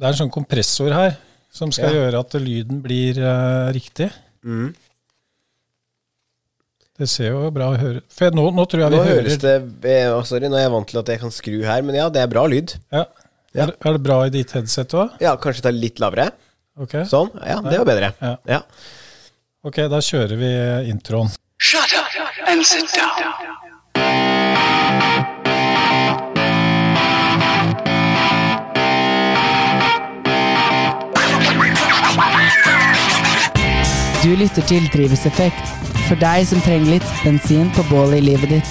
Det er en sånn kompressor her som skal Ja. gjøre at lyden blir uh, riktig. Mm. Det ser jo bra ut. For nå, nå tror jeg vi Nå hører det eh, Sorry, nå er jeg vant til at jeg kan skru her, men ja, det er bra lyd. ja. Ja. Er, er det bra i ditt headset òg? Ja, kanskje ta litt lavere. Okay. Sånn. Ja, det var bedre. Ja. Ja. ok, da kjører vi introen. Shut up and sit down. Du lytter til Drivhuseffekt, for deg som trenger litt bensin på bålet i livet ditt.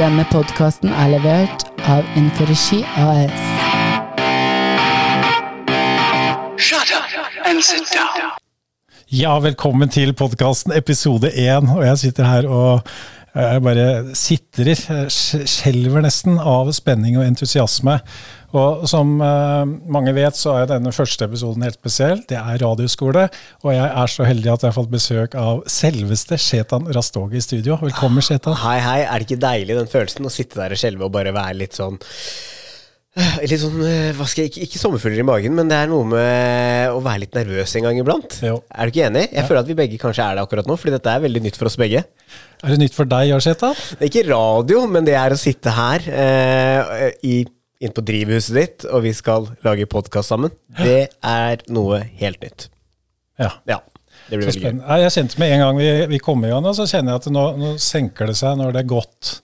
Denne podkasten er levert av Inforegi AS. Shut up and sit down. Ja, velkommen til podkasten episode én. Og jeg sitter her og eh, bare sitrer, eh, skj- skjelver nesten av spenning og entusiasme. Og som eh, mange vet, så er denne første episoden helt spesiell. Det er radioskole, og jeg er så heldig at jeg har fått besøk av selveste Shetan Rastogi i studio. Velkommen, Shetan. Hei, hei. Er det ikke deilig, den følelsen, å sitte der og skjelve og bare være litt sånn Litt sånn, eh, hva skal jeg, ikke, ikke sommerfugler i magen, men det er noe med å være litt nervøs en gang iblant. Jo. Er du ikke enig? Jeg føler at vi begge kanskje er det akkurat nå, fordi dette er veldig nytt for oss begge. Er det nytt for deg, Jarseta? Det er ikke radio, men det er å sitte her eh, i, inn på drivhuset ditt, og vi skal lage podkast sammen. Det er noe helt nytt. Ja. Ja, det blir veldig gøy. Jeg kjente med en gang vi, vi kom i gang, så kjenner jeg at nå, nå senker det seg når det er godt.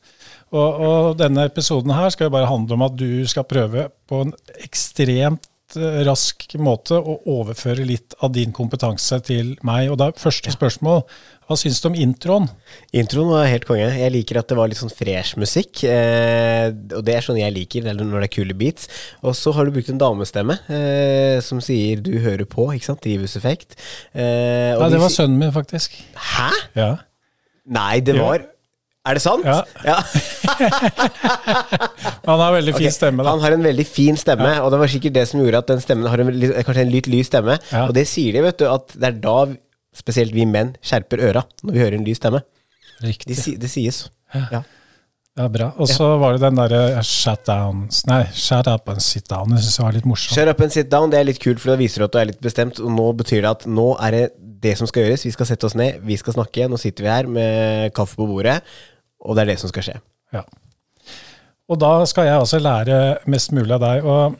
Og, og denne episoden her skal jo bare handle om at du skal prøve på en ekstremt eh, rask måte å overføre litt av din kompetanse til meg. Og da første spørsmål, hva syns du om introen? Introen var helt konge. Jeg liker at det var litt sånn fresh musikk. Eh, og det er sånn jeg liker, når det er kule beats. Og så har du brukt en damestemme eh, som sier 'du hører på', ikke sant? Drivhuseffekt. Eh, Nei, det var sønnen min, faktisk. Hæ? Ja. Nei, det var Er det sant? Ja. ja. Han har veldig fin okay. stemme, da. Han har en veldig fin stemme, og det var sikkert det som gjorde at den stemmen har en, kanskje en litt lys stemme. Ja. Og det sier de, vet du, at det er da spesielt vi menn skjerper øra når vi hører en lys stemme. Riktig. si- det sies. Ja. Ja, bra. Og så var det den derre shut down Nei, shut up and sit down. Det syns jeg var litt morsomt. Shut up and sit down, det er litt kult, for det viser at du er litt bestemt. Og nå betyr det at nå er det det som skal gjøres. Vi skal sette oss ned, vi skal snakke. Nå sitter vi her med kaffe på bordet, og det er det som skal skje. Ja. Og da skal jeg altså lære mest mulig av deg. Og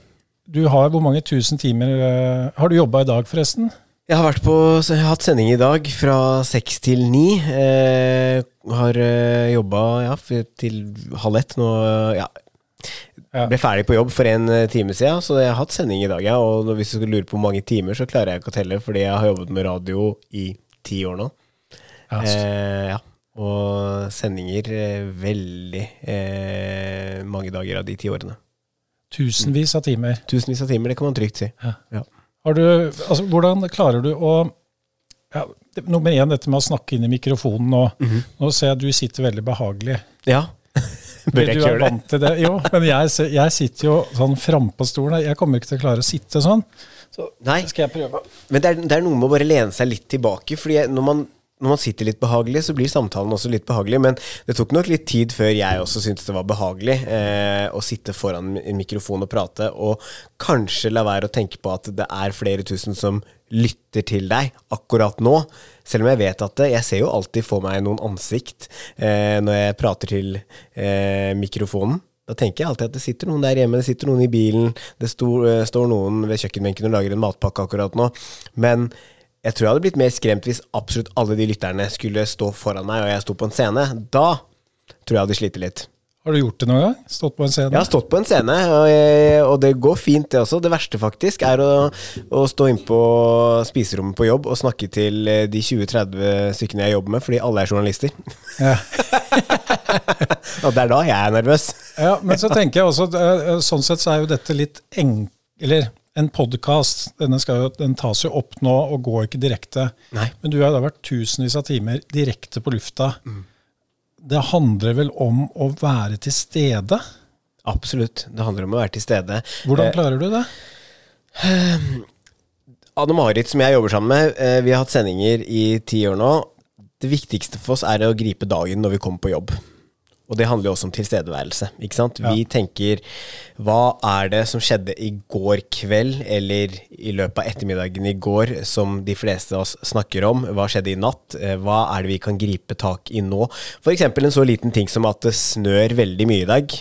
du har hvor mange tusen timer eh, Har du jobba i dag, forresten? Jeg har, på, jeg har hatt sending i dag fra seks til ni. Eh, har eh, jobba ja, til halv ett nå. Ja. Ja. Ble ferdig på jobb for en eh, time siden, så jeg har hatt sending i dag. Ja, og hvis du skulle lure på hvor mange timer, så klarer jeg ikke å telle, fordi jeg har jobbet med radio i ti år nå. Ja, Eh, ja. Og sendinger eh, veldig eh, mange dager av de ti årene. Tusenvis av timer. Tusenvis av timer, det kan man trygt si. Ja. Har du, altså, hvordan klarer du å ja, Nummer én, dette med å snakke inn i mikrofonen nå. Mhm. Nå ser jeg at du sitter veldig behagelig. ja. Bør jeg ikke gjøre det? det. Jo, men jeg, jeg sitter jo sånn frampå stolen. Jeg kommer ikke til å klare å sitte sånn. Så Nei. skal jeg prøve. Men det er, det er noe med å bare lene seg litt tilbake. Fordi når man, når man sitter litt behagelig, så blir samtalen også litt behagelig. Men det tok nok litt tid før jeg også syntes det var behagelig eh, å sitte foran en mikrofon og prate, og kanskje la være å tenke på at det er flere tusen som lytter til deg akkurat nå. Selv om jeg vet at det, jeg ser jo alltid for meg noen ansikt eh, når jeg prater til eh, mikrofonen. Da tenker jeg alltid at det sitter noen der hjemme, det sitter noen i bilen, det sto, eh, står noen ved kjøkkenbenken og lager en matpakke akkurat nå. Men jeg tror jeg hadde blitt mer skremt hvis absolutt alle de lytterne skulle stå foran meg, og jeg sto på en scene. Da tror jeg hadde slitt litt. Har du gjort det noen gang? Stått på en scene? Jeg har stått på en scene, og, jeg, og det går fint, det også. Det verste faktisk er å, å stå inne på spiserommet på jobb og snakke til eh, de 20-30 stykkene jeg jobber med, fordi alle er journalister. Ja. og det er da jeg er nervøs. Ja, men så tenker jeg også, eh, sånn sett så er jo dette litt enk... Eller en podkast. Den tas jo opp nå og går ikke direkte. Nei. Men du har da vært tusenvis av timer direkte på lufta. Det handler vel om å være til stede? Absolutt. Det handler om å være til stede. Hvordan Eh, klarer du det? Anne-Marit, som jeg jobber sammen med, eh, vi har hatt sendinger i ti år nå. Det viktigste for oss er å gripe dagen når vi kommer på jobb. Og det handler jo også om tilstedeværelse. ikke sant? Vi tenker hva er det som skjedde i går kveld, eller i løpet av ettermiddagen i går, som de fleste av oss snakker om? Hva skjedde i natt? Eh, Hva er det vi kan gripe tak i nå? F.eks. en så liten ting som at det snør veldig mye i dag.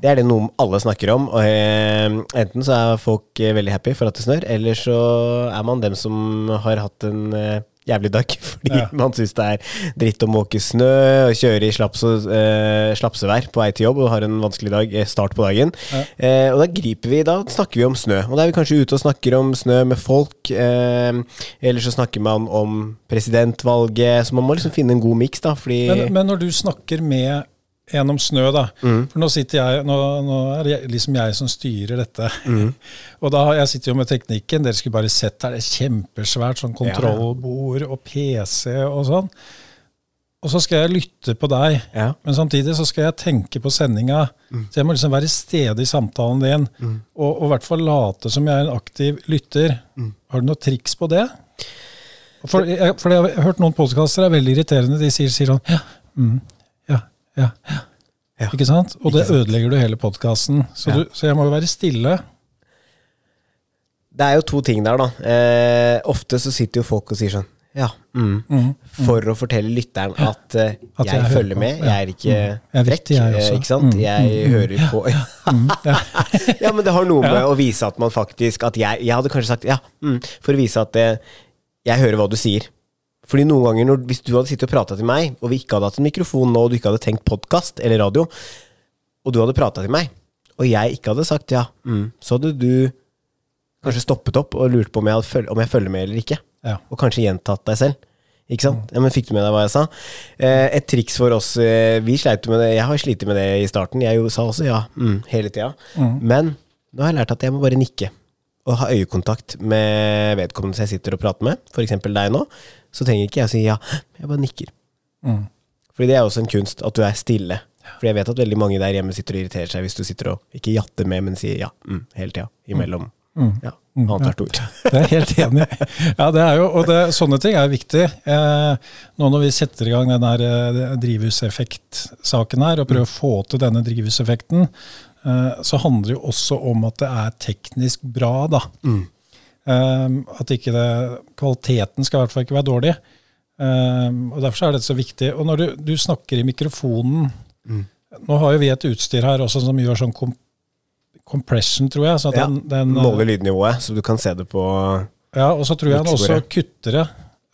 Det er det noe alle snakker om. Og, eh, enten så er folk eh, veldig happy for at det snør, eller så er man dem som har hatt en jævlig dag fordi Ja. man syns det er dritt å måke snø og kjøre i slapse, eh, slapsevær på vei til jobb og har en vanskelig dag, eh, start på dagen. Eh, og da griper vi, da snakker vi om snø. Og da er vi kanskje ute og snakker om snø med folk. Eh, eller så snakker man om presidentvalget. Så man må liksom finne en god miks, da. Fordi Men, men når du snakker med en om snø, da For nå sitter jeg Nå, nå er det liksom jeg som styrer dette. og da har jeg sitter jo med teknikken. Dere skulle bare sett her, det er kjempesvært sånn kontrollbord og PC og sånn. Og så skal jeg lytte på deg, Ja. men samtidig så skal jeg tenke på sendinga. Så jeg må liksom være i stede i samtalen din, og, og i hvert fall late som jeg er en aktiv lytter. Har du noe triks på det? For jeg, for jeg har hørt noen podkaster er veldig irriterende. De sier, sier sånn ja, mm, ja, ja. Ikke sant? Og det ødelegger du hele podkasten. Så, Ja. så jeg må jo være stille. Det er jo to ting der, da. Eh, ofte så sitter jo folk og sier sånn Ja. Mm. For å fortelle lytteren at, uh, At jeg, jeg følger med, jeg er ikke Mm. Frekk. eh. Ikke sant? Mm, Jeg mm, mm. hører på Ja, men det har noe med å vise at man faktisk At jeg, jeg hadde kanskje sagt ja, mm, for å vise at det, jeg hører hva du sier. Fordi noen ganger når, Hvis du hadde sittet og prata til meg, og vi ikke hadde hatt en mikrofon nå, og du ikke hadde tenkt podkast eller radio, og du hadde prata til meg, og jeg ikke hadde sagt ja, mm, så hadde du kanskje stoppet opp og lurt på om jeg, føl- om jeg følger med eller ikke. Ja. Og kanskje gjentatt deg selv. Ikke sant? Ja, men Fikk du med deg hva jeg sa? Eh, et triks for oss eh, Vi sleit med det. Jeg har slitt med det i starten. Jeg jo sa også ja mm, hele tida. Men nå har jeg lært at jeg må bare nikke. Og ha øyekontakt med vedkommende som jeg sitter og prater med. F.eks. deg nå. Så trenger ikke jeg å si ja. Jeg bare nikker. Mm. Fordi det er også en kunst at du er stille. Fordi jeg vet at veldig mange der hjemme sitter og irriterer seg hvis du sitter og ikke jatter med, men sier ja mm, hele tida. Imellom. Ja, annethvert ord. Det er jeg helt enig i. Ja, det er jo, og det, sånne ting er viktig. Eh, nå når vi setter i gang den der eh, drivhuseffekt-saken her, og prøver å få til denne drivhuseffekten, eh, så handler det jo også om at det er teknisk bra, da. Eh, at ikke det, kvaliteten skal i hvert fall ikke være dårlig. Eh, og Derfor så er dette så viktig. Og når du, du snakker i mikrofonen Nå har jo vi et utstyr her også som gjør sånn kom, compression, tror jeg. Så Ja, den, den, måler lydnivået, så du kan se det på ja, og så tror jeg den også kutter det,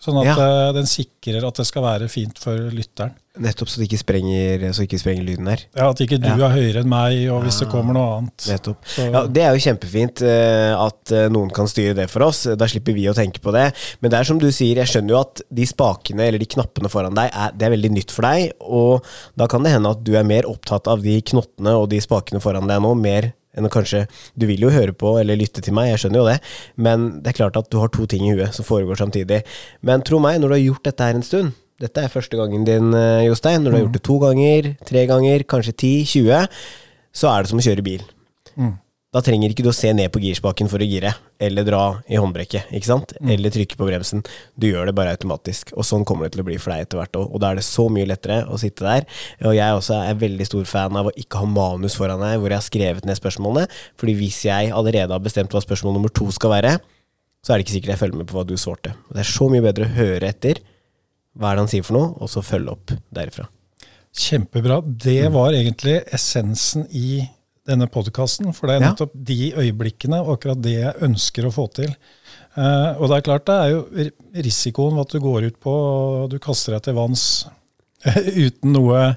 sånn at Ja. eh, den sikrer at det skal være fint for lytteren. Nettopp så det ikke sprenger, så ikke sprenger lyden her. Ja, At ikke du Ja. er høyere enn meg, og hvis det kommer noe annet. Nettopp. Så- Ja, det er jo kjempefint eh, at eh, noen kan styre det for oss. Da slipper vi å tenke på det. Men det er som du sier, jeg skjønner jo at de spakene eller de knappene foran deg, er, det er veldig nytt for deg. Og da kan det hende at du er mer opptatt av de knottene og de spakene foran deg nå, mer enn å kanskje Du vil jo høre på eller lytte til meg, jeg skjønner jo det, men det er klart at du har to ting i huet som foregår samtidig. Men tro meg, når du har gjort dette her en stund dette er første gangen din, eh, Jostein. Når du har gjort det to ganger, tre ganger, kanskje ti, 20, så er det som å kjøre bil. Da trenger ikke du å se ned på girspaken for å gire, eller dra i håndbrekket, ikke sant? Eller trykke på bremsen. Du gjør det bare automatisk. Og sånn kommer det til å bli for deg etter hvert òg. Og da er det så mye lettere å sitte der. Og jeg også er veldig stor fan av å ikke ha manus foran deg hvor jeg har skrevet ned spørsmålene. Fordi hvis jeg allerede har bestemt hva spørsmål nummer to skal være, så er det ikke sikkert jeg følger med på hva du svarte. Det er så mye bedre å høre etter hva er det han sier for noe, og så følge opp derifra. Kjempebra. Mm. Det var egentlig essensen i denne podkasten. For det er Ja. nettopp de øyeblikkene og akkurat det jeg ønsker å få til. Uh, og det er klart, det er jo risikoen ved at du går ut på og du kaster deg til vanns uten noe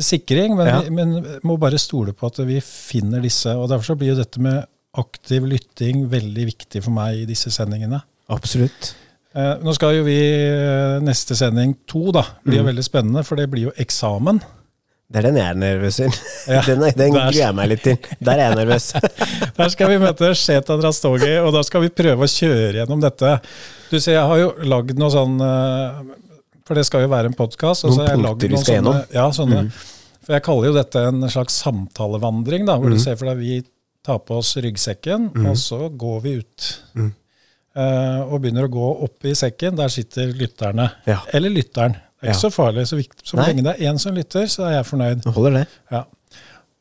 sikring, men, Ja. vi, men må bare stole på at vi finner disse. og Derfor så blir jo dette med aktiv lytting veldig viktig for meg i disse sendingene. Absolutt. Uh, nå skal jo vi eh, neste sending to, da. blir Mm. jo veldig spennende, for det blir jo eksamen. Det er den jeg er nervøs for. Ja, den den gruer jeg meg litt til. Der er jeg nervøs. Der skal vi møte Sheta Drastogi, og da skal vi prøve å kjøre gjennom dette. Du ser, jeg har jo lagd noe sånn eh, For det skal jo være en podkast. Noen punkter vi skal gjennom. Mm. ja, sånne, For jeg kaller jo dette en slags samtalevandring, da, hvor Mm. du ser for deg vi tar på oss ryggsekken, og så går vi ut. Uh, og begynner å gå opp i sekken, der sitter lytterne. Ja. Eller lytteren. Det er ikke så farlig. Så, viktig, så lenge det er én som lytter, så er jeg fornøyd. Det holder det. Ja.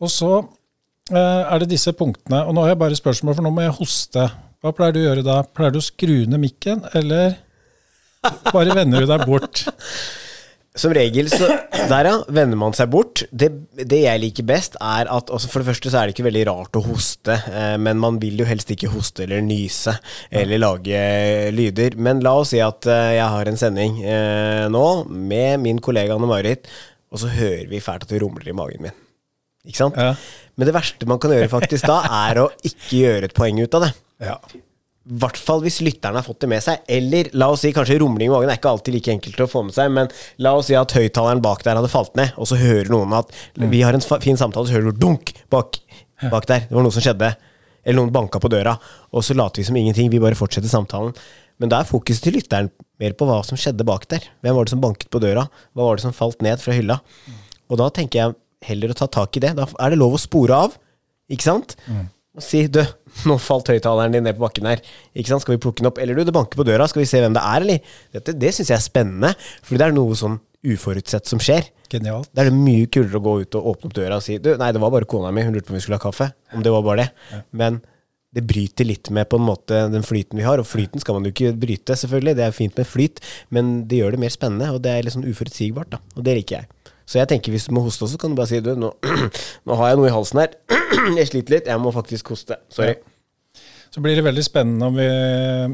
Og så eh, er det disse punktene. Og nå har jeg bare spørsmål, for nå må jeg hoste. Hva pleier du å gjøre da? Pleier du å skru ned mikken, eller bare vender du deg bort? Som regel så Der, ja. Vender man seg bort. Det, det jeg liker best, er at altså For det første så er det ikke veldig rart å hoste, eh, men man vil jo helst ikke hoste eller nyse eller lage lyder. Men la oss si at eh, jeg har en sending eh, nå med min kollega Anne Marit, og så hører vi fælt at det rumler i magen min. Ikke sant? Ja. Men det verste man kan gjøre faktisk da, er å ikke gjøre et poeng ut av det. Ja. Hvert fall hvis lytterne har fått det med seg. Eller la oss si kanskje rumling i magen er ikke alltid like enkelt å få med seg, men la oss si at høyttaleren bak der hadde falt ned, og så hører noen at vi har en fin samtale, så hører du dunk bak, bak der. Det var noe som skjedde. Eller noen banka på døra. Og så later vi som ingenting, vi bare fortsetter samtalen. Men da er fokuset til lytteren mer på hva som skjedde bak der. Hvem var det som banket på døra? Hva var det som falt ned fra hylla? Og da tenker jeg heller å ta tak i det. Da er det lov å spore av, ikke sant? Og si du, nå falt høyttaleren din ned på bakken her. Ikke sant? Skal vi plukke den opp? Eller du, det banker på døra, skal vi se hvem det er, eller? Dette, det syns jeg er spennende, for det er noe sånn uforutsett som skjer. Genialt. Da er det mye kulere å gå ut og åpne opp døra og si du, nei, det var bare kona mi, hun lurte på om vi skulle ha kaffe. Om det var bare det. Men det bryter litt med på en måte den flyten vi har, og flyten skal man jo ikke bryte, selvfølgelig. Det er fint med flyt, men det gjør det mer spennende, og det er litt sånn uforutsigbart, da. Og det liker jeg. Så jeg tenker hvis du må hoste også, kan du bare si du, nå, nå har jeg noe i halsen her. jeg sliter litt, jeg må faktisk hoste. Sorry. Så blir det veldig spennende om vi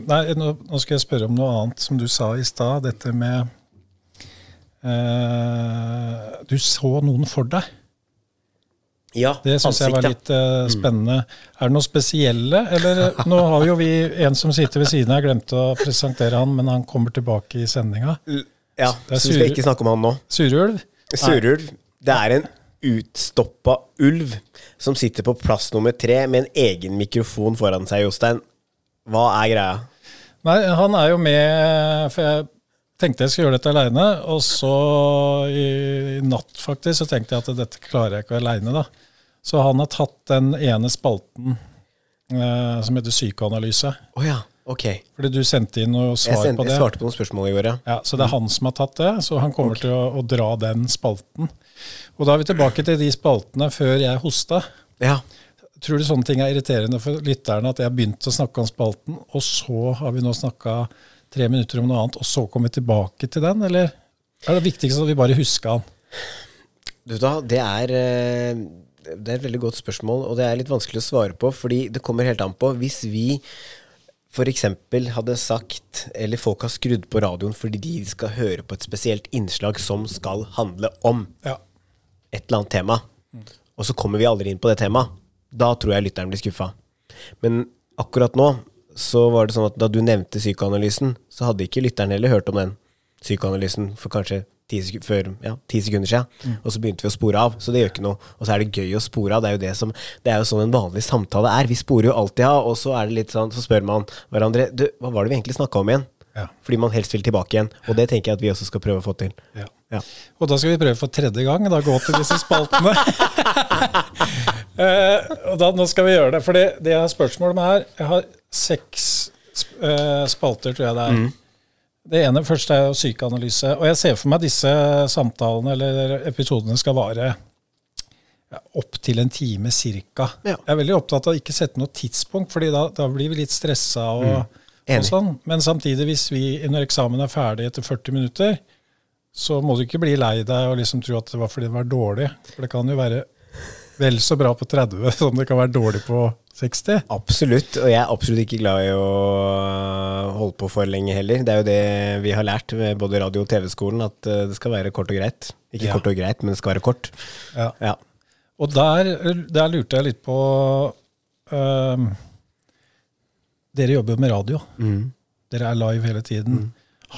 Nei, nå, nå skal jeg spørre om noe annet som du sa i stad. Dette med eh, Du så noen for deg. Ja, Det syns jeg var litt uh, spennende. Er det noe spesielle, eller Nå har jo vi en som sitter ved siden jeg glemte å presentere han, men han kommer tilbake i sendinga. Ja, så vi skal ikke snakke om han nå. Surulv? Surulv. Det er en utstoppa ulv som sitter på plass nummer tre med en egen mikrofon foran seg, Jostein. Hva er greia? Nei, han er jo med For jeg tenkte jeg skulle gjøre dette aleine, og så i, i natt faktisk så tenkte jeg at dette klarer jeg ikke aleine, da. Så han har tatt den ene spalten eh, som heter psykoanalyse. Oh, ja, ok. Fordi du sendte inn noe svar sendte, på det. jeg svarte på noen spørsmål i går, ja. Ja, Så det er han som har tatt det, så han kommer til å, å dra den spalten. Og da er vi tilbake til de spaltene før jeg hosta. Ja. Tror du sånne ting er irriterende for lytterne, at jeg har begynt å snakke om spalten, og så har vi nå snakka tre minutter om noe annet, og så kommer vi tilbake til den, eller er det viktigst at vi bare husker den? Du da, det er eh, Det er et veldig godt spørsmål, og det er litt vanskelig å svare på, fordi det kommer helt an på. Hvis vi f.eks. hadde sagt, eller folk har skrudd på radioen fordi de skal høre på et spesielt innslag som skal handle om Ja. et eller annet tema, og så kommer vi aldri inn på det temaet, da tror jeg lytteren blir skuffa. Men akkurat nå så var det sånn at da du nevnte psykoanalysen, så hadde ikke lytteren heller hørt om den psykoanalysen for kanskje ti sek før, ja, ti sekunder siden, og så begynte vi å spore av. Så det gjør ikke noe. Og så er det gøy å spore av. Det er jo, det som, det er jo sånn en vanlig samtale er. Vi sporer jo alltid av, og så er det litt sånn, så spør man hverandre du, hva var det vi egentlig snakka om igjen? Ja. Fordi man helst vil tilbake igjen. Og det tenker jeg at vi også skal prøve å få til. Ja. Ja. Og da skal vi prøve for tredje gang, da gå til disse spaltene. Eh, og da, nå skal vi gjøre det. For det, det jeg har spørsmål om her Jeg har seks sp- eh, spalter, tror jeg det er. Det ene første er jo psykoanalyse. Og jeg ser for meg disse samtalene eller episodene skal vare ja, opp til en time cirka. Ja. Jeg er veldig opptatt av å ikke sette noe tidspunkt, fordi da, da blir vi litt stressa. Og, og sånn. Men samtidig, hvis vi når eksamen er ferdig etter 40 minutter, så må du ikke bli lei deg og liksom tro at det var fordi det var dårlig. For det kan jo være vel så bra på 30 som det kan være dårlig på 60. Absolutt, og jeg er absolutt ikke glad i å holde på for lenge heller. Det er jo det vi har lært ved både radio- og TV-skolen, at eh, det skal være kort og greit. Ikke Ja. kort og greit, men det skal være kort. Ja. Ja. Og der, der lurte jeg litt på um, Dere jobber jo med radio. Dere er live hele tiden.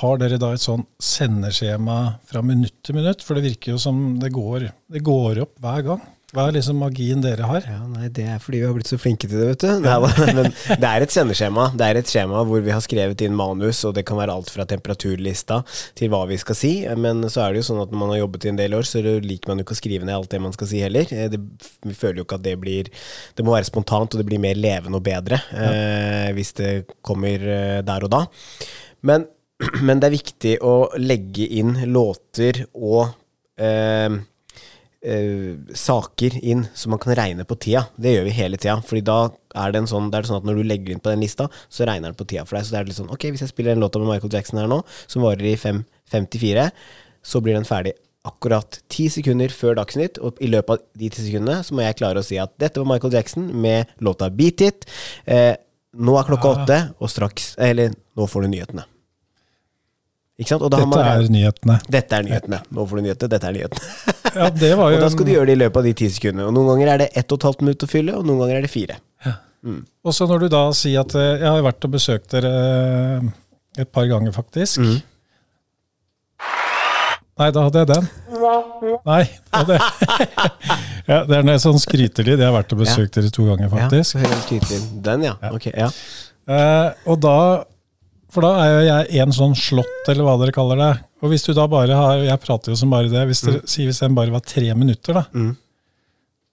Har dere da et sånn sendeskjema fra minutt til minutt? For det virker jo som det går, det går opp hver gang. Hva er liksom magien dere har? Ja, nei, Det er fordi vi har blitt så flinke til det, vet du. Nei, men det er et sendeskjema. Det er et skjema hvor vi har skrevet inn manus, og det kan være alt fra temperaturlista til hva vi skal si. Men så er det jo sånn at når man har jobbet i en del år, så liker man jo ikke å skrive ned alt det man skal si heller. Eh, Det, vi føler jo ikke at det blir Det må være spontant, og det blir mer levende og bedre eh, hvis det kommer eh, der og da. Men, men det er viktig å legge inn låter og eh, eh, saker inn som man kan regne på tida. Det gjør vi hele tida. Fordi da er det, en sånn, det er sånn at når du legger inn på den lista, så regner den på tida for deg. Så det er litt sånn Ok, hvis jeg spiller en låta med Michael Jackson her nå, som varer i 5.54, så blir den ferdig akkurat ti sekunder før Dagsnytt, og i løpet av de ti sekundene så må jeg klare å si at dette var Michael Jackson med låta Beat It. Eh, nå er klokka åtte, og straks Eller nå får du nyhetene. Ikke sant? Og da har Dette man- er nyhetene. dette er nyhetene. Nå får du nyhetene. Dette er nyhetene. Ja, det var jo Og da skal du gjøre det i løpet av de ti sekundene. Og noen ganger er det ett og et halvt minutt å fylle, og noen ganger er det fire. Og så når du da sier at eh, Jeg har vært og besøkt dere eh, et par ganger, faktisk. Mm. Nei, da hadde jeg den. Nei, da hadde jeg ja, Det er noe sånn skrytelyd. Jeg har vært og besøkt dere to ganger, Ja, faktisk. jeg. Den, ja. Ok, ja. Eh, og da For da er jo jeg en sånn slått, eller hva dere kaller det. Og hvis du da bare har Jeg prater jo som bare det. Hvis dere sier hvis den bare var tre minutter, da. Mm.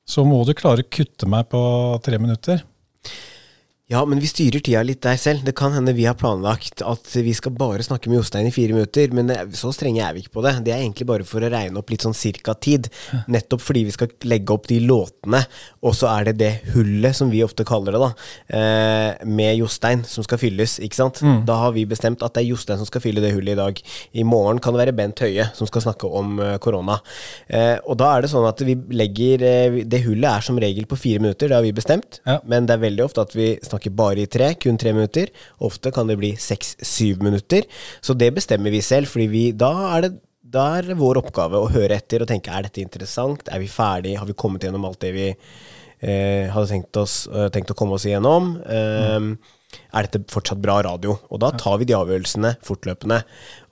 Så må du klare å kutte meg på tre minutter. Ja, men vi styrer tida litt der selv. Det kan hende vi har planlagt at vi skal bare snakke med Jostein i fire minutter, men så strenge er vi ikke på det. Det er egentlig bare for å regne opp litt sånn cirka tid. Nettopp fordi vi skal legge opp de låtene, og så er det det hullet, som vi ofte kaller det, da, eh, med Jostein, som skal fylles, ikke sant. Da har vi bestemt at det er Jostein som skal fylle det hullet i dag. I morgen kan det være Bent Høie som skal snakke om eh, korona. Eh, og da er det sånn at vi legger Det hullet er som regel på fire minutter, det har vi bestemt. Ja. Men det er veldig ofte at vi snakker bare i tre, kun tre minutter. Ofte kan det bli seks-syv minutter. Så det bestemmer vi selv, fordi vi, da er det da er vår oppgave å høre etter og tenke er dette interessant, er vi ferdig, har vi kommet gjennom alt det vi eh, hadde tenkt, oss, eh, tenkt å komme oss igjennom. Eh, er dette fortsatt bra radio? Og da tar vi de avgjørelsene fortløpende.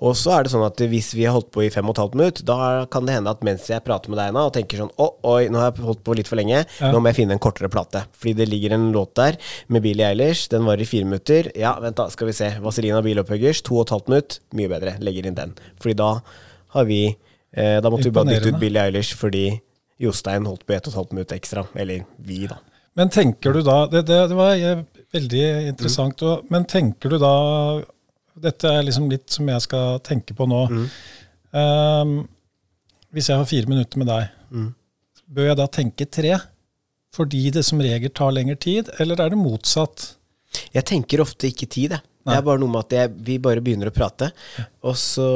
Og så er det sånn at hvis vi har holdt på i fem og et halvt minutt, da kan det hende at mens jeg prater med deg nå og tenker sånn Å, oi, nå har jeg holdt på litt for lenge, nå må jeg finne en kortere plate. Fordi det ligger en låt der med Billie Eilish, den varer i fire minutter. Ja, vent da, skal vi se. Vazelina Bilopphøggers, to og et halvt minutt. Mye bedre. Legger inn den. Fordi da har vi eh, Da måtte vi bare dytte ut Billie Eilish fordi Jostein holdt på i ett og et halvt minutt ekstra. Eller vi, da. Men tenker du da Det, det, det var eh, veldig interessant. Mm. men tenker du da Dette er liksom litt som jeg skal tenke på nå. Ehm, hvis jeg har fire minutter med deg, bør jeg da tenke tre? Fordi det som regel tar lengre tid, eller er det motsatt? Jeg tenker ofte ikke tid, jeg. Det er bare noe med at jeg, vi bare begynner å prate. Og så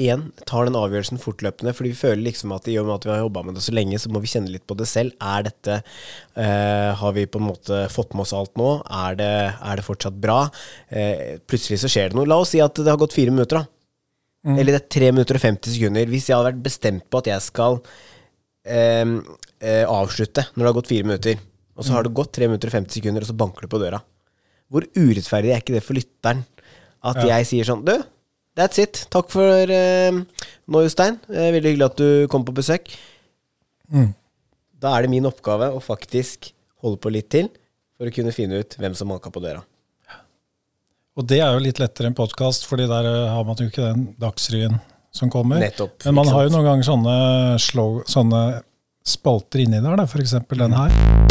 igjen tar den avgjørelsen fortløpende, fordi vi føler liksom at i og med at vi har jobba med det så lenge, så må vi kjenne litt på det selv. Er dette eh, Har vi på en måte fått med oss alt nå? Er det, er det fortsatt bra? Eh, plutselig så skjer det noe. La oss si at det har gått fire minutter, da. Eller det er tre minutter og 50 sekunder. Hvis jeg hadde vært bestemt på at jeg skal eh, eh, avslutte når det har gått fire minutter, og så har det gått tre minutter og 50 sekunder, og så banker du på døra. Hvor urettferdig er ikke det for lytteren? At Ja. jeg sier sånn Du, that's it. Takk for uh, nå, Jostein. Uh, veldig hyggelig at du kom på besøk. Mm. Da er det min oppgave å faktisk holde på litt til for å kunne finne ut hvem som manka på døra. Og det er jo litt lettere enn podkast, fordi der eh, har man jo ikke den dagsrevyen som kommer. Nettopp, Men man har jo noen ganger sånne, slow, sånne spalter inni der, f.eks. den her.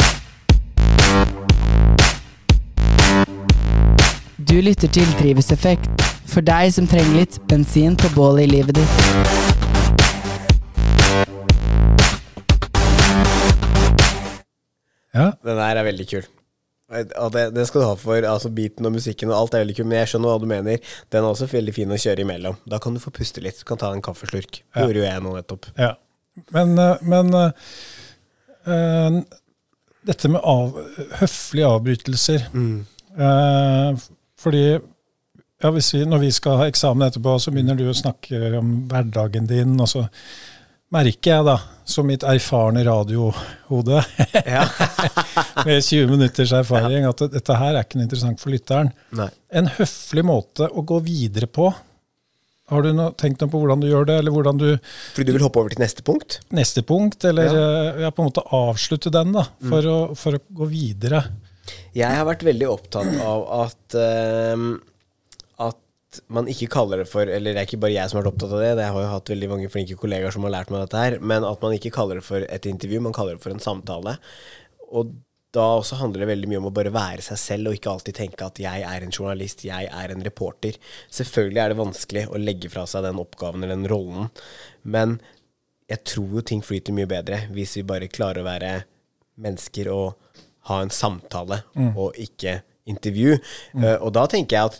Du lytter til Drivhuseffekt, for deg som trenger litt bensin på bålet i livet ditt. Ja, Den der er veldig kul. Og det, det skal du ha for altså beaten og musikken og alt er veldig kul, men jeg skjønner hva du mener. Den er også veldig fin å kjøre imellom. Da kan du få puste litt. Du kan ta en kaffeslurk. Det Ja. gjorde jo jeg nå nettopp. ja. Men, eh, men uh, uh, dette med av, høflige avbrytelser eh, Fordi ja, hvis vi, når vi skal ha eksamen etterpå, så begynner du å snakke om hverdagen din, og så merker jeg, da, som mitt erfarne radiohode Ja. med 20 minutters erfaring, at dette her er ikke noe interessant for lytteren. Nei. En høflig måte å gå videre på, Har du noe, tenkt noe på hvordan du gjør det, eller hvordan du Fordi du vil hoppe over til neste punkt? Neste punkt, eller ja. ja. på en måte avslutte den, da, for, å, for å gå videre? Jeg har vært veldig opptatt av at uh, at man ikke kaller det for Eller det er ikke bare jeg som har vært opptatt av det, det har jo hatt veldig mange flinke kollegaer som har lært meg dette her, men at man ikke kaller det for et intervju, man kaller det for en samtale. Og da også handler det veldig mye om å bare være seg selv, og ikke alltid tenke at jeg er en journalist, jeg er en reporter. Selvfølgelig er det vanskelig å legge fra seg den oppgaven eller den rollen, men jeg tror jo ting flyter mye bedre hvis vi bare klarer å være mennesker og ha en samtale, og ikke intervju. Eh, og da tenker jeg at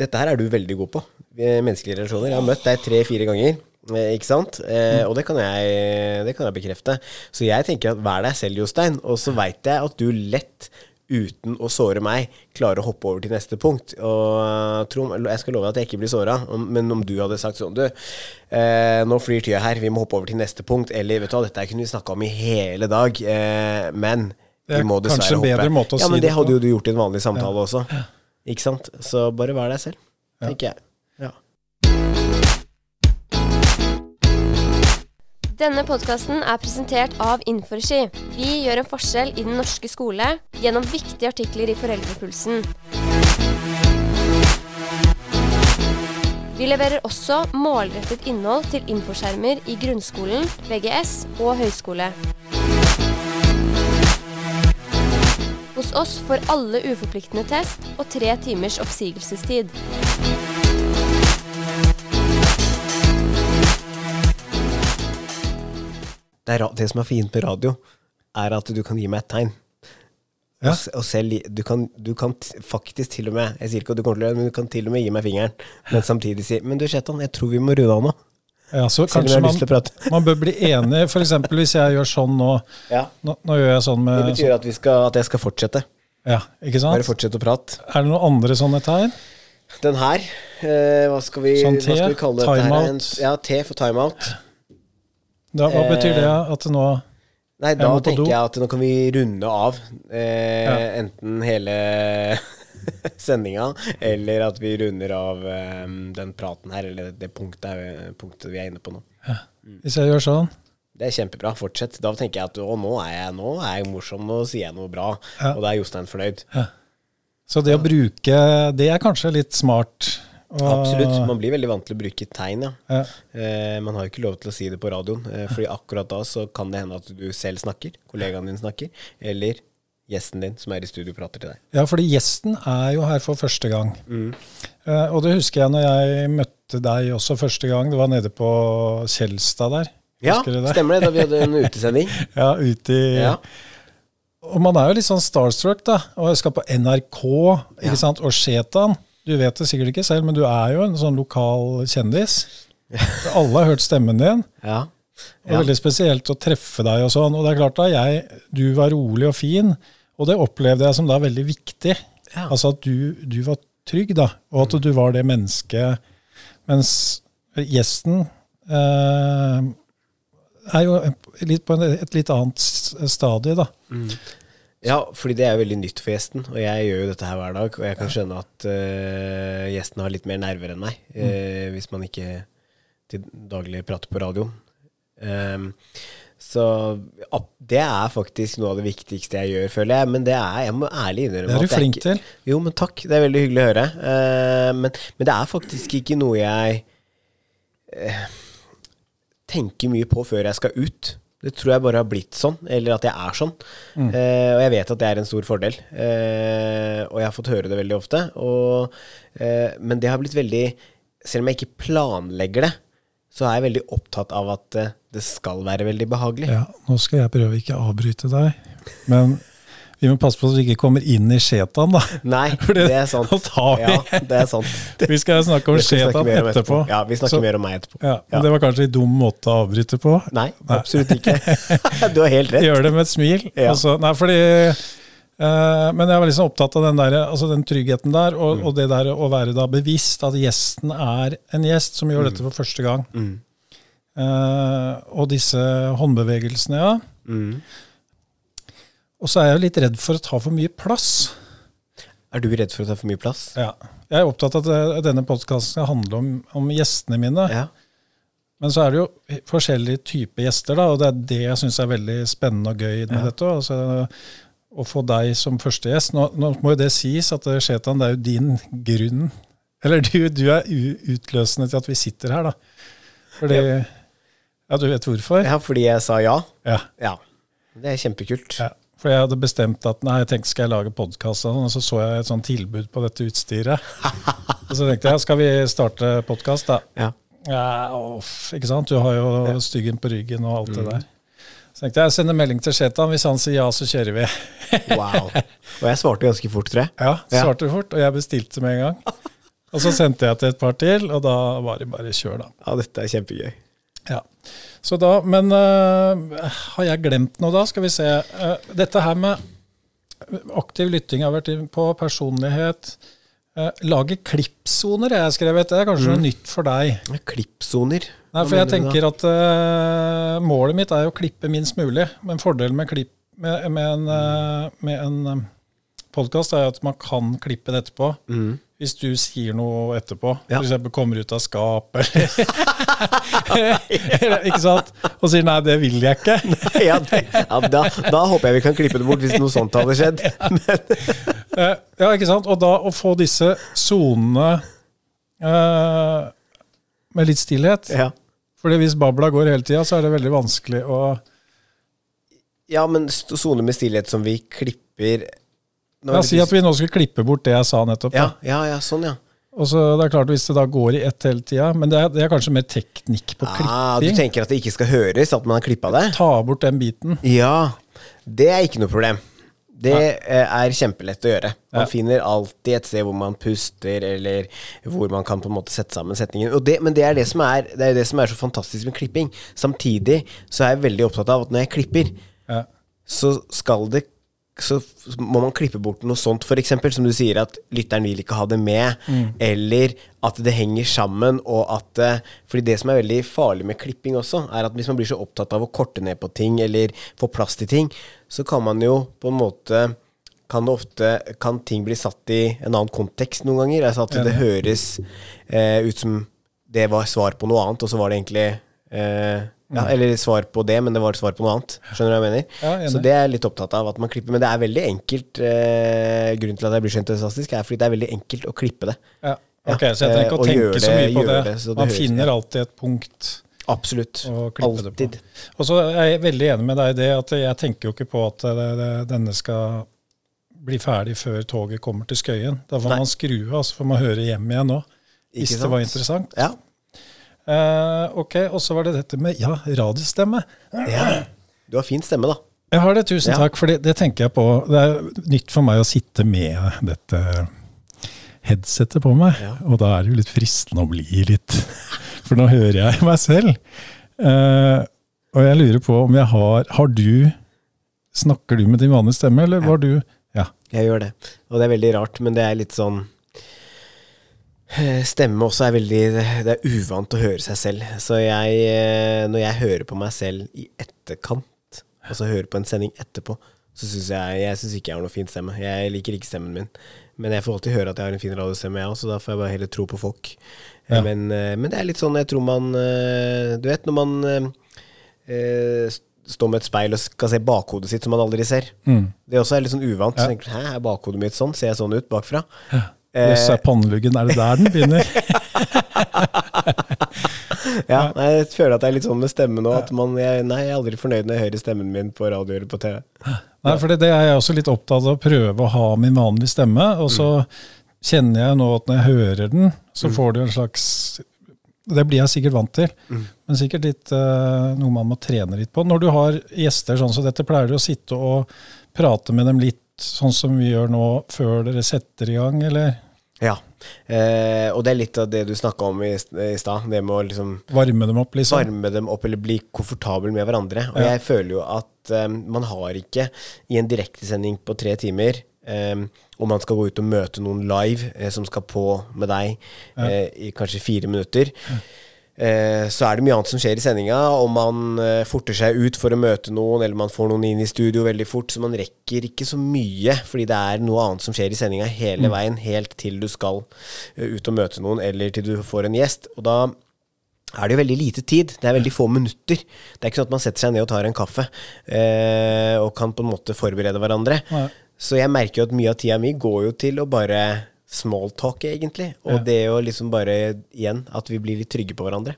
dette her er du veldig god på. Menneskelige relasjoner. Jeg har møtt deg tre-fire ganger. eh, Ikke sant? Eh, og det kan, jeg, det kan jeg bekrefte. Så jeg tenker at vær deg selv, Jostein. Og så veit jeg at du lett, uten å såre meg, klarer å hoppe over til neste punkt. Og eh, jeg skal love deg at jeg ikke blir såra, men om du hadde sagt sånn Du, eh, nå flyr tida her, vi må hoppe over til neste punkt. Eller vet du hva, dette kunne vi snakka om i hele dag, eh, men Det er kanskje en bedre hoppe. måte å ja, si men det det hadde jo du gjort i en vanlig samtale også. Ikke sant? Så bare vær deg selv, tenker jeg. Ja. Denne podkasten er presentert av Inforski. Vi gjør en forskjell i den norske skole gjennom viktige artikler i Foreldrepulsen. Vi leverer også målrettet innhold til infoskjermer i grunnskolen, VGS og høyskole. Hos oss får alle uforpliktende test og tre timers oppsigelsestid. Det, er, det som er fint med radio, er at du kan gi meg et tegn. Ja. Og, og se, du, kan, du kan faktisk til og med Jeg sier ikke at du kommer til å gjøre det, men du kan til og med gi meg fingeren. Men samtidig si Men du, Chetan, jeg tror vi må runde av nå. Ja, så kanskje man, man bør bli enig, f.eks. hvis jeg gjør sånn nå. Ja. Nå, nå gjør jeg sånn Det betyr at, vi skal, at jeg skal fortsette. Ja, ikke Bare fortsette å prate. Er det noen andre sånne tegn? Den her, eh, hva, skal vi, Sånn hva skal vi kalle det? Timeout? Ja, T for timeout. Da, hva betyr det? At nå Nei, da tenker jeg at nå kan vi runde av eh, Ja. enten hele sendinga, eller at vi runder av um, den praten her, eller det punktet, punktet vi er inne på nå. Hvis jeg gjør sånn? Det er kjempebra. Fortsett. Da tenker jeg at å, nå er jeg, nå er jeg morsom, nå sier jeg noe bra. Ja. Og da er Jostein fornøyd. Så det å bruke Det er kanskje litt smart. Absolutt. Man blir veldig vant til å bruke tegn, ja. Ja. Eh, man har jo ikke lov til å si det på radioen, eh, fordi akkurat da så kan det hende at du selv snakker, kollegaen din snakker, eller gjesten din som er i studio prater til deg. Ja, fordi gjesten er jo her for første gang. Eh, og det husker jeg når jeg møtte deg også første gang. Det var nede på Kjelstad der. Ja, du det? stemmer det, da vi hadde en utesending. Ja, ute i Ja. Og man er jo litt sånn starstruck, da. Og jeg skal på NRK, ikke Ja. sant. Og Shetan. Du vet det sikkert ikke selv, men du er jo en sånn lokal kjendis. Alle har hørt stemmen din. Ja. Og veldig spesielt å treffe deg og sånn. Og det er klart da, jeg, du var rolig og fin, og det opplevde jeg som da veldig viktig. Ja. Altså at du, du var trygg, da, og at du var det mennesket. Mens gjesten eh, er jo litt på en, et litt annet stadie, da. ja, fordi det er veldig nytt for gjesten, og jeg gjør jo dette her hver dag, og jeg kan skjønne at uh, gjesten har litt mer nerver enn meg, eh, hvis man ikke til daglig prater på radioen. Ehm, så det er faktisk noe av det viktigste jeg gjør, føler jeg. Men det er, jeg må ærlig innrømme Det er du flink ikke- til. Jo, men takk. Det er veldig hyggelig å høre. Uh, men, men det er faktisk ikke noe jeg uh, tenker mye på før jeg skal ut. Det tror jeg bare har blitt sånn, eller at jeg er sånn. Eh, og jeg vet at det er en stor fordel. Eh, og jeg har fått høre det veldig ofte. Og, eh, men det har blitt veldig Selv om jeg ikke planlegger det, så er jeg veldig opptatt av at eh, det skal være veldig behagelig. Ja, nå skal jeg prøve ikke å avbryte deg, men vi må passe på at vi ikke kommer inn i Shetan, da. Nei, det- er sant. vi- Ja, det er sant. Vi skal snakke om Shetan mer etterpå. Ja, vi snakker Så- mer om meg etterpå. Ja, men Det var kanskje en dum måte å avbryte på. Nei, absolutt ikke. du har helt rett. Gjør det med et smil. Ja. Altså, nei, fordi, men jeg var liksom opptatt av den, der, altså den tryggheten der, og, Mm. og det der å være da bevisst at gjesten er en gjest som Mm. gjør dette for første gang. Eh, og disse håndbevegelsene, ja. Mm. Og så er jeg jo litt redd for å ta for mye plass. Er du redd for å ta for mye plass? Ja. Jeg er opptatt av at eh, denne podkasten skal handle om, om gjestene mine. Ja. Men så er det jo forskjellige typer gjester, da, og det er det jeg syns er veldig spennende og gøy med dette. Altså, å få deg som første gjest. Nå, nå må jo det sies at eh, Shetan, det er jo din grunn Eller du, du er utløsende til at vi sitter her, da. Fordi Ja, du vet hvorfor? ja, fordi jeg sa ja? Ja. Ja. Det er kjempekult. ja. For jeg hadde bestemt at nei, jeg tenkte skal jeg lage podkast, og så så jeg et sånt tilbud på dette utstyret. og så tenkte jeg skal vi starte podkast, da. Ja. Ja, off, ikke sant? Du har jo styggen på ryggen og alt det der. Så tenkte jeg jeg sender melding til Shetan. Hvis han sier ja, så kjører vi. Wow. Og jeg svarte ganske fort, tror jeg. Ja, Ja. svarte fort, og jeg bestilte med en gang. Og så sendte jeg til et par til, og da var det bare kjør, da. Ja, dette er kjempegøy. Ja. Så da, Men uh, har jeg glemt noe da? Skal vi se. Uh, dette her med aktiv lytting har vært på, personlighet. Uh, lage klippsoner jeg har jeg skrevet. Det er kanskje noe nytt for deg. Klippsoner. Nei, for jeg tenker at uh, målet mitt er å klippe minst mulig. Men fordelen med, klipp, med, med en, med en podkast er at man kan klippe det etterpå. Hvis du sier noe etterpå, Mm. Ja. f.eks. kommer ut av skapet, eller Ikke sant? Og sier 'nei, det vil jeg ikke'. ja, det, ja, da, da håper jeg vi kan klippe det bort, hvis noe sånt hadde skjedd. Eh, ja, ikke sant? Og da å få disse sonene uh, med litt stillhet. Ja. Fordi hvis babla går hele tida, så er det veldig vanskelig å ja, men sone med stillhet som vi klipper er ja, Si at vi nå skulle klippe bort det jeg sa nettopp. ja, ja, ja, sånn, ja. Og så det er klart Hvis det da går i ett hele tida Men det er, det er kanskje mer teknikk på Ah, du tenker at det ikke skal høres at man har klippa det? Ta bort den biten. Ja. Det er ikke noe problem. Det er kjempelett å gjøre. Man Ja. finner alltid et sted hvor man puster, eller hvor man kan på en måte sette sammen setningen. Og det, men det er det, som er, det er det som er så fantastisk med klipping. Samtidig så er jeg veldig opptatt av at når jeg klipper, Ja. så skal det så må man klippe bort noe sånt, f.eks. som du sier, at lytteren vil ikke ha det med, eller at det henger sammen, og at eh, Fordi det som er veldig farlig med klipping også, er at hvis man blir så opptatt av å korte ned på ting, eller få plass til ting, så kan man jo på en måte kan det ofte Kan ting bli satt i en annen kontekst noen ganger? Altså at det høres eh, ut som det var svar på noe annet, og så var det egentlig eh, ja, Eller svar på det, men det var et svar på noe annet. Skjønner du hva jeg mener? Ja, så det er jeg litt opptatt av at man klipper. Men det er veldig enkelt. Eh, grunnen til at jeg blir så entusiastisk, er fordi det er veldig enkelt å klippe det. Ja. Ok, Så jeg trenger ikke eh, å tenke det, så mye på det. det Man høres- finner alltid et punkt Absolutt. Alltid. Og så er jeg veldig enig med deg i det at jeg tenker jo ikke på at det, det, denne skal bli ferdig før toget kommer til Skøyen. Da får Nei. man skru av, så får man høre hjem igjen nå. Hvis det var sant? interessant. Ja. Eh, ok, og så var det dette med ja, radiostemme. ja. Du har fin stemme, da. Jeg har det, tusen Ja. takk, for det, det tenker jeg på. Det er nytt for meg å sitte med dette headsetet på meg, Ja. og da er det jo litt fristende å bli litt For nå hører jeg meg selv. Uh, og jeg lurer på om jeg har Har du Snakker du med din vanlige stemme, eller var du Ja. Jeg gjør det. Og det er veldig rart, men det er litt sånn Stemme også er veldig Det er uvant å høre seg selv. Så jeg, eh, når jeg hører på meg selv i etterkant, altså hører på en sending etterpå, så syns jeg Jeg synes ikke jeg har noe fin stemme. Jeg liker ikke stemmen min. Men jeg får alltid høre at jeg har en fin radiostemme, jeg òg, så da får jeg bare heller tro på folk. Eh, Ja. Men, eh, men det er litt sånn jeg tror man eh, Du vet når man eh, eh, står med et speil og skal se bakhodet sitt som man aldri ser. Mm. Det også er litt sånn uvant. Ja. Så tenker Hæ, er bakhodet mitt sånn? Ser jeg sånn ut bakfra? Jøss, er panneluggen Er det der den begynner? Ja, jeg føler at det er litt sånn med stemmen òg. Nei, jeg er aldri fornøyd når jeg hører stemmen min på radio eller på TV. Nei, for det er jeg også litt opptatt av å prøve å ha min vanlige stemme. Og så kjenner jeg nå at når jeg hører den, så får du en slags Det blir jeg sikkert vant til, men sikkert litt uh, noe man må trene litt på. Når du har gjester sånn som dette, pleier du å sitte og prate med dem litt sånn som vi gjør nå, før dere setter i gang, eller Ja. Eh, og det er litt av det du snakka om i, i stad. Det med å liksom varme dem opp, liksom? varme dem opp eller bli komfortabel med hverandre. Og Ja. jeg føler jo at eh, man har ikke i en direktesending på tre timer eh, og man skal gå ut og møte noen live eh, som skal på med deg eh, i kanskje fire minutter, Eh, så er det mye annet som skjer i sendinga, og man eh, forter seg ut for å møte noen, eller man får noen inn i studio veldig fort, så man rekker ikke så mye, fordi det er noe annet som skjer i sendinga hele veien, helt til du skal eh, ut og møte noen, eller til du får en gjest. Og da er det jo veldig lite tid. Det er veldig få minutter. Det er ikke sånn at man setter seg ned og tar en kaffe eh, og kan på en måte forberede hverandre. Ja. Så jeg merker jo at mye av tida mi går jo til å bare smalltalke, egentlig. Og Ja. det å liksom bare, igjen, at vi blir litt trygge på hverandre.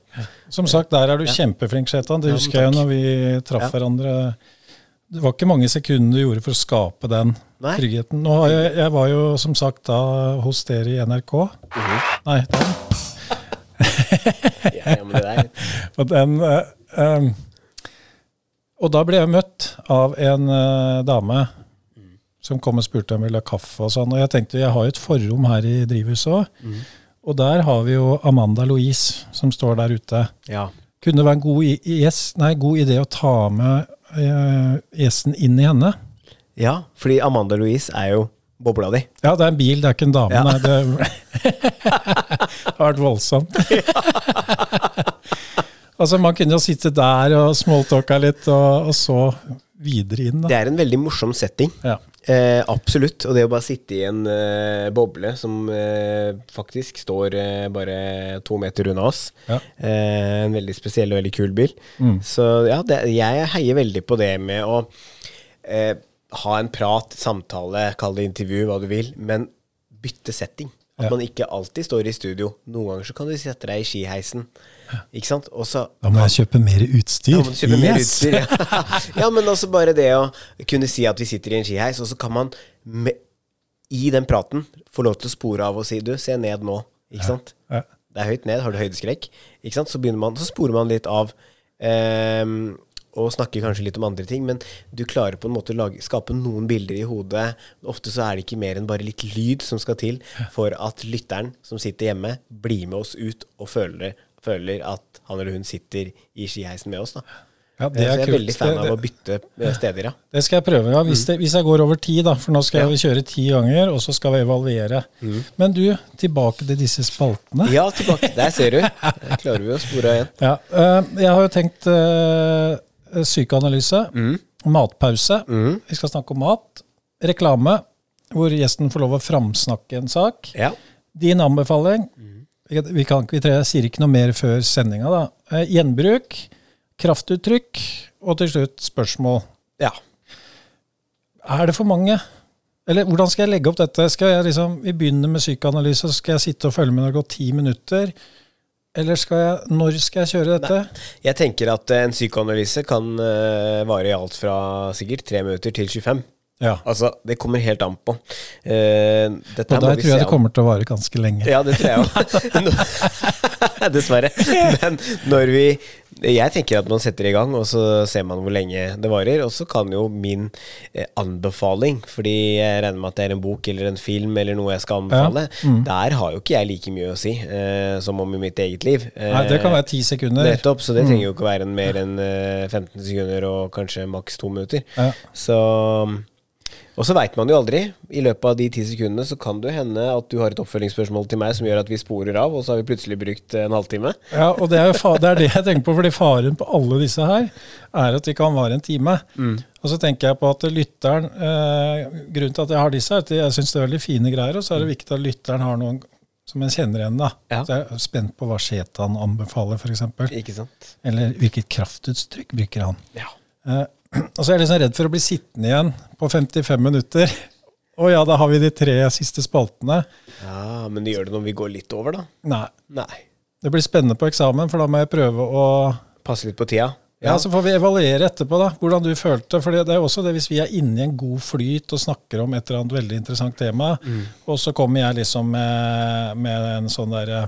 Som sagt, der er du kjempeflink, Shetan. Det Ja, husker jeg når vi traff Ja. hverandre. Det var ikke mange sekunder du gjorde for å skape den Nei. tryggheten. Nå jeg, jeg var jo som sagt da hos dere i NRK. Mhm. Nei, den. Ja, ja, men det der, Og, den uh, um, og da ble jeg møtt av en uh, dame som kom og spurte om jeg ville ha kaffe. Og sånn, og jeg tenkte jeg har jo et forrom her i drivhuset òg. Og der har vi jo Amanda Louise som står der ute. ja. Kunne det være en god, yes, nei, god idé å ta med eh, gjesten inn i henne? ja, fordi Amanda Louise er jo bobla di. Ja, det er en bil, det er ikke en dame. Ja. Nei, det har vært voldsomt. altså, man kunne jo sitte der og smalltalka litt, og, og så videre inn. Det er en veldig morsom setting. Ja. Eh, absolutt. Og det å bare sitte i en eh, boble som eh, faktisk står eh, bare to meter unna oss. Ja. Eh, en veldig spesiell og veldig kul bil. Mm. Så ja, det, jeg heier veldig på det med å eh, ha en prat, samtale, kall det intervju, hva du vil, men bytte setting. At Ja. man ikke alltid står i studio. Noen ganger så kan du sette deg i skiheisen. Ikke sant? Også, Da må jeg kjøpe mer utstyr. Da må du kjøpe mer utstyr. Ja. ja, men også bare det å kunne si at vi sitter i en skiheis, og så kan man med, i den praten få lov til å spore av og si du, se ned nå. Ikke sant? Ja. Det er høyt ned, har du høydeskrekk? Ikke sant? Så begynner man, så sporer man litt av. ehm, og snakker kanskje litt om andre ting, men du klarer på en måte å lage, skape noen bilder i hodet. Ofte så er det ikke mer enn bare litt lyd som skal til for at lytteren som sitter hjemme, blir med oss ut og føler, føler at han eller hun sitter i skiheisen med oss. da. Ja, Så det jeg er er kult. veldig fan Det- av å bytte eh, steder, ja. Det skal jeg prøve, ja. Hvis, det, hvis jeg går over ti, da. For nå skal Ja. vi kjøre ti ganger, og så skal vi evaluere. Men du, tilbake til disse spaltene. Ja, tilbake. Der ser du. Der klarer vi å spore igjen. Ja, eh, jeg har jo tenkt eh, mm. matpause. Vi skal snakke om mat. Reklame, hvor gjesten får lov å framsnakke en sak. Ja. Din anbefaling vi, vi, kan, vi tre, sier ikke noe mer før sendinga. da. Eh, gjenbruk, kraftuttrykk og til slutt spørsmål. ja. Er det for mange? Eller hvordan skal jeg legge opp dette? Skal jeg liksom, Vi begynner med psykoanalyse, så skal jeg sitte og følge med når det har gått ti minutter? Eller skal jeg, når skal jeg kjøre dette? Jeg tenker at eh, en psykoanalyse kan uh, vare i alt fra sikkert 3 minutter til 25. Ja. Altså, det kommer helt an på. Uh, Og der tror jeg det kommer til å vare ganske lenge. Ja, det tror jeg òg. Dessverre. Men når vi Jeg tenker at man setter i gang, og så ser man hvor lenge det varer. Og så kan jo min eh, anbefaling, fordi jeg regner med at det er en bok eller en film eller noe jeg skal anbefale, mm. der har jo ikke jeg like mye å si eh, som om i mitt eget liv. Nei, det kan være ti sekunder. Nettopp, så det Mm. trenger jo ikke være en mer enn eh, 15 sekunder og kanskje maks to minutter. Ja. Så Og så veit man jo aldri. I løpet av de ti sekundene så kan det hende at du har et oppfølgingsspørsmål til meg som gjør at vi sporer av, og så har vi plutselig brukt en halvtime. Ja, og det er, det er det jeg tenker på, fordi faren på alle disse her er at de kan vare en time. Og så tenker jeg på at lytteren eh, Grunnen til at jeg har disse, er at jeg syns det er veldig fine greier, og så er det viktig at lytteren har noen som en kjenner igjen. da. Ja. Så jeg er spent på hva Shetan anbefaler, f.eks. Eller hvilket kraftuttrykk bruker han. Ja. Eh, og så er jeg liksom redd for å bli sittende igjen på 55 minutter. Å ja, da har vi de tre siste spaltene. ja, men det gjør det når vi går litt over, da? Nei. Nei. Det blir spennende på eksamen, for da må jeg prøve å Passe litt på tida. Ja, Så får vi evaluere etterpå da, hvordan du følte. For det er jo også det hvis vi er inne i en god flyt og snakker om et eller annet veldig interessant tema, og så kommer jeg liksom med, med en sånn derre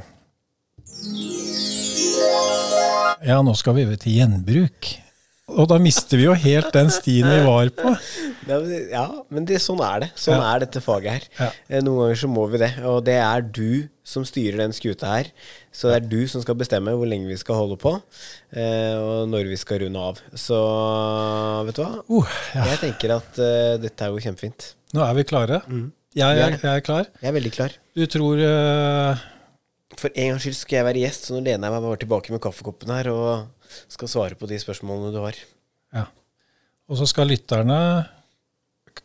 Ja, nå skal vi over til gjenbruk. Og da mister vi jo helt den stien vi var på. Ja, men, det, sånn er det. Sånn Ja. er dette faget her. Ja. Eh, Noen ganger så må vi det. Og det er du som styrer den skuta her. Så det er du som skal bestemme hvor lenge vi skal holde på, eh, og når vi skal runde av. Så vet du hva? Uh, ja. Jeg tenker at uh, dette er jo kjempefint. Nå er vi klare. Jeg, er er, det. jeg er klar. Jeg er veldig klar. Du tror eh, for en gangs skyld skal jeg være gjest, så nå lener jeg meg bare tilbake med kaffekoppen her og skal svare på de spørsmålene du har. Ja. Og så skal lytterne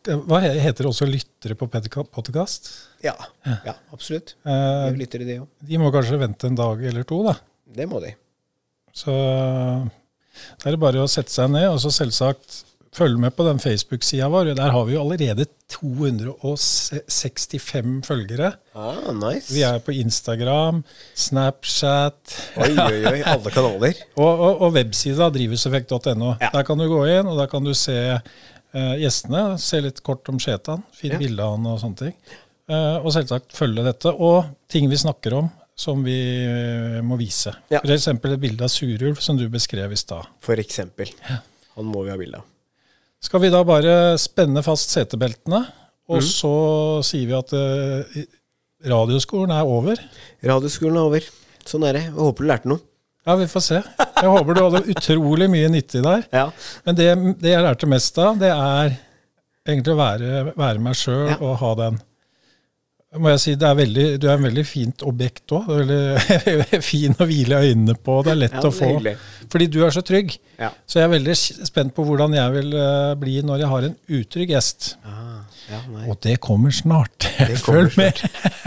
Hva heter det også lyttere på podkast? Ja, ja absolutt. Eh, Vi lytter til òg. de må kanskje vente en dag eller to, da. Det må de. Så da er det bare å sette seg ned, og så selvsagt følge med på den Facebook-sida vår. Der har vi jo allerede 265 følgere. Ah, nice. Vi er på Instagram, Snapchat Oi, oi, oi. Alle kanaler. og, og, og websida drivhuseffekt.no. Ja. Der kan du gå inn, og der kan du se uh, gjestene. Se litt kort om Shetan. Fint Ja. bilde av han og sånne ting. Uh, og selvsagt følge dette. Og ting vi snakker om som vi eh, må vise. Ja. Eksempel et bilde av surulv, som du beskrev i stad. For eksempel. Han må vi ha bilde av. Skal vi da bare spenne fast setebeltene, og mm. så sier vi at uh, radioskolen er over? Radioskolen er over. Sånn er det. Jeg håper du lærte noe. Ja, vi får se. Jeg håper du hadde utrolig mye nyttig der. Ja. Men det, det jeg lærte mest av, det er egentlig å være, være meg sjøl Ja. og ha den må jeg si, det er veldig, Du er en veldig fint objekt òg. Fin å hvile øynene på. Det er lett Ja, å det er få. hyggelig. Fordi du er så trygg. Ja. Så jeg er veldig spent på hvordan jeg vil eh, bli når jeg har en utrygg gjest. Ah, ja. Og det kommer snart. kommer Følg med.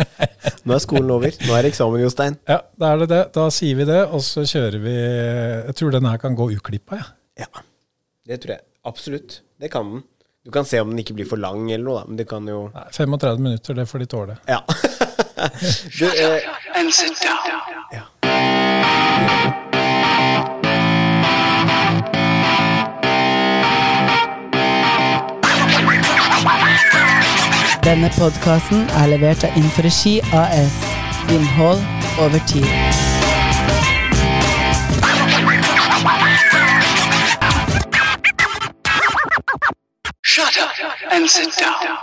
Nå er skolen over. Nå er eksamen, Jostein. Ja, da er det det. Da sier vi det, og så kjører vi Jeg tror den her kan gå uklippa, ja. Ja. Det tror jeg. Absolutt. Det kan den. Du kan se om den ikke blir for lang eller noe, da. Men det kan jo Nei, 35 minutter, det får de tåle. Ja. du, eh, ja. Denne podkasten er levert av Inforegi AS. Innhold over tid. Shut up and sit down.